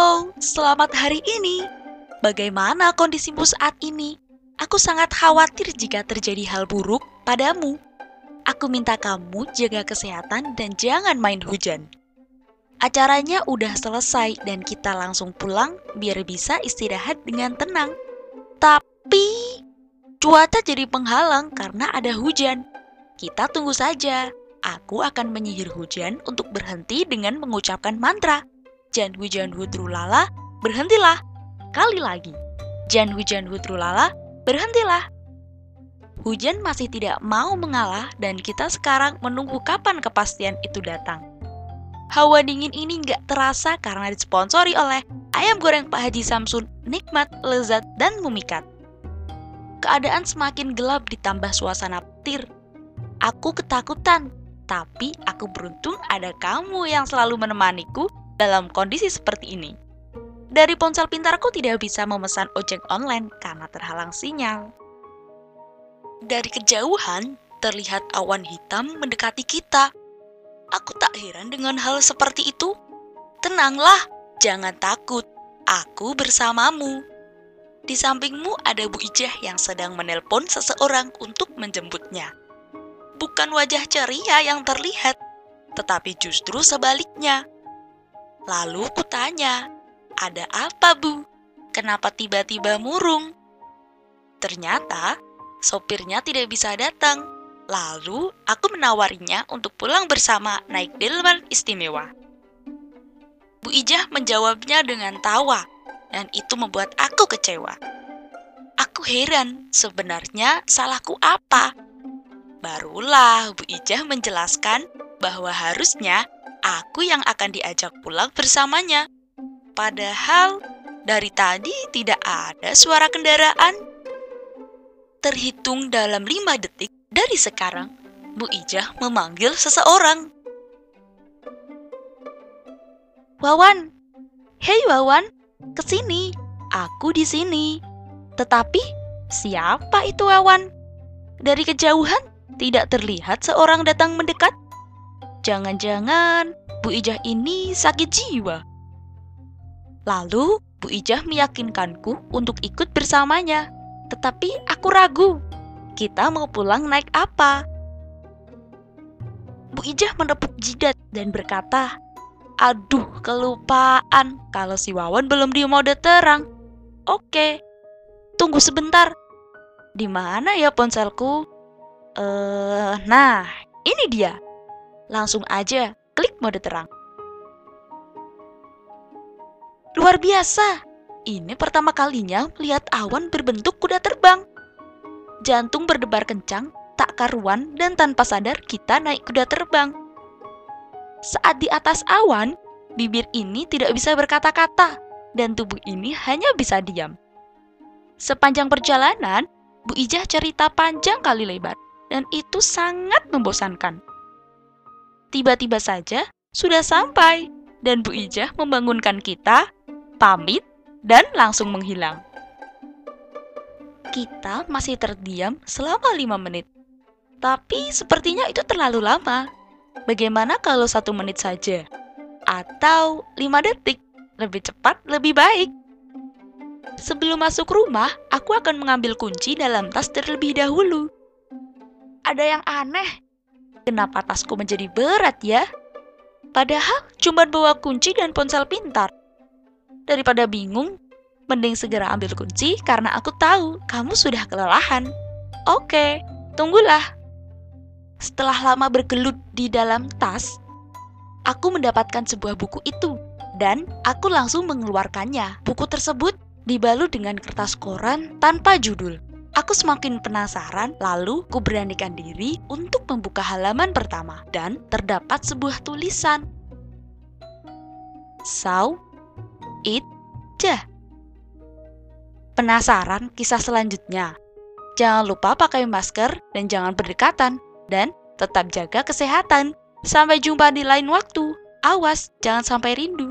Halo, selamat hari ini. Bagaimana kondisimu saat ini? Aku sangat khawatir jika terjadi hal buruk padamu. Aku minta kamu jaga kesehatan dan jangan main hujan. Acaranya udah selesai dan kita langsung pulang biar bisa istirahat dengan tenang. Tapi cuaca jadi penghalang karena ada hujan. Kita tunggu saja. Aku akan menyihir hujan untuk berhenti dengan mengucapkan mantra. Jan hujan hudrulala, berhentilah. Kali lagi. Jan hujan hudrulala, berhentilah. Hujan masih tidak mau mengalah dan kita sekarang menunggu kapan kepastian itu datang. Hawa dingin ini nggak terasa karena disponsori oleh ayam goreng Pak Haji Samsun, nikmat, lezat, dan memikat. Keadaan semakin gelap ditambah suasana petir. Aku ketakutan tapi aku beruntung ada kamu yang selalu menemaniku dalam kondisi seperti ini. Dari ponsel pintarku tidak bisa memesan ojek online karena terhalang sinyal. Dari kejauhan, terlihat awan hitam mendekati kita. Aku tak heran dengan hal seperti itu. Tenanglah, jangan takut. Aku bersamamu. Di sampingmu ada Bu Ijah yang sedang menelpon seseorang untuk menjemputnya bukan wajah ceria yang terlihat, tetapi justru sebaliknya. Lalu kutanya, ada apa bu? Kenapa tiba-tiba murung? Ternyata, sopirnya tidak bisa datang. Lalu, aku menawarinya untuk pulang bersama naik delman istimewa. Bu Ijah menjawabnya dengan tawa, dan itu membuat aku kecewa. Aku heran, sebenarnya salahku apa? Barulah Bu Ijah menjelaskan bahwa harusnya aku yang akan diajak pulang bersamanya. Padahal dari tadi tidak ada suara kendaraan. Terhitung dalam lima detik dari sekarang, Bu Ijah memanggil seseorang. Wawan, hei Wawan, ke sini. Aku di sini. Tetapi siapa itu Wawan? Dari kejauhan tidak terlihat seorang datang mendekat. Jangan-jangan Bu Ijah ini sakit jiwa. Lalu Bu Ijah meyakinkanku untuk ikut bersamanya. Tetapi aku ragu. Kita mau pulang naik apa? Bu Ijah menepuk jidat dan berkata, Aduh, kelupaan kalau si Wawan belum di mode terang. Oke, tunggu sebentar. Di mana ya ponselku? Eh, nah, ini dia. Langsung aja klik mode terang. Luar biasa. Ini pertama kalinya melihat awan berbentuk kuda terbang. Jantung berdebar kencang, tak karuan dan tanpa sadar kita naik kuda terbang. Saat di atas awan, bibir ini tidak bisa berkata-kata dan tubuh ini hanya bisa diam. Sepanjang perjalanan, Bu Ijah cerita panjang kali lebar dan itu sangat membosankan. Tiba-tiba saja sudah sampai, dan Bu Ijah membangunkan kita, pamit, dan langsung menghilang. Kita masih terdiam selama lima menit. Tapi sepertinya itu terlalu lama. Bagaimana kalau satu menit saja? Atau lima detik? Lebih cepat, lebih baik. Sebelum masuk rumah, aku akan mengambil kunci dalam tas terlebih dahulu ada yang aneh. Kenapa tasku menjadi berat ya? Padahal cuma bawa kunci dan ponsel pintar. Daripada bingung, mending segera ambil kunci karena aku tahu kamu sudah kelelahan. Oke, tunggulah. Setelah lama bergelut di dalam tas, aku mendapatkan sebuah buku itu dan aku langsung mengeluarkannya. Buku tersebut dibalut dengan kertas koran tanpa judul. Aku semakin penasaran, lalu ku beranikan diri untuk membuka halaman pertama dan terdapat sebuah tulisan. Saw, it, jah. Penasaran kisah selanjutnya? Jangan lupa pakai masker dan jangan berdekatan dan tetap jaga kesehatan. Sampai jumpa di lain waktu. Awas, jangan sampai rindu.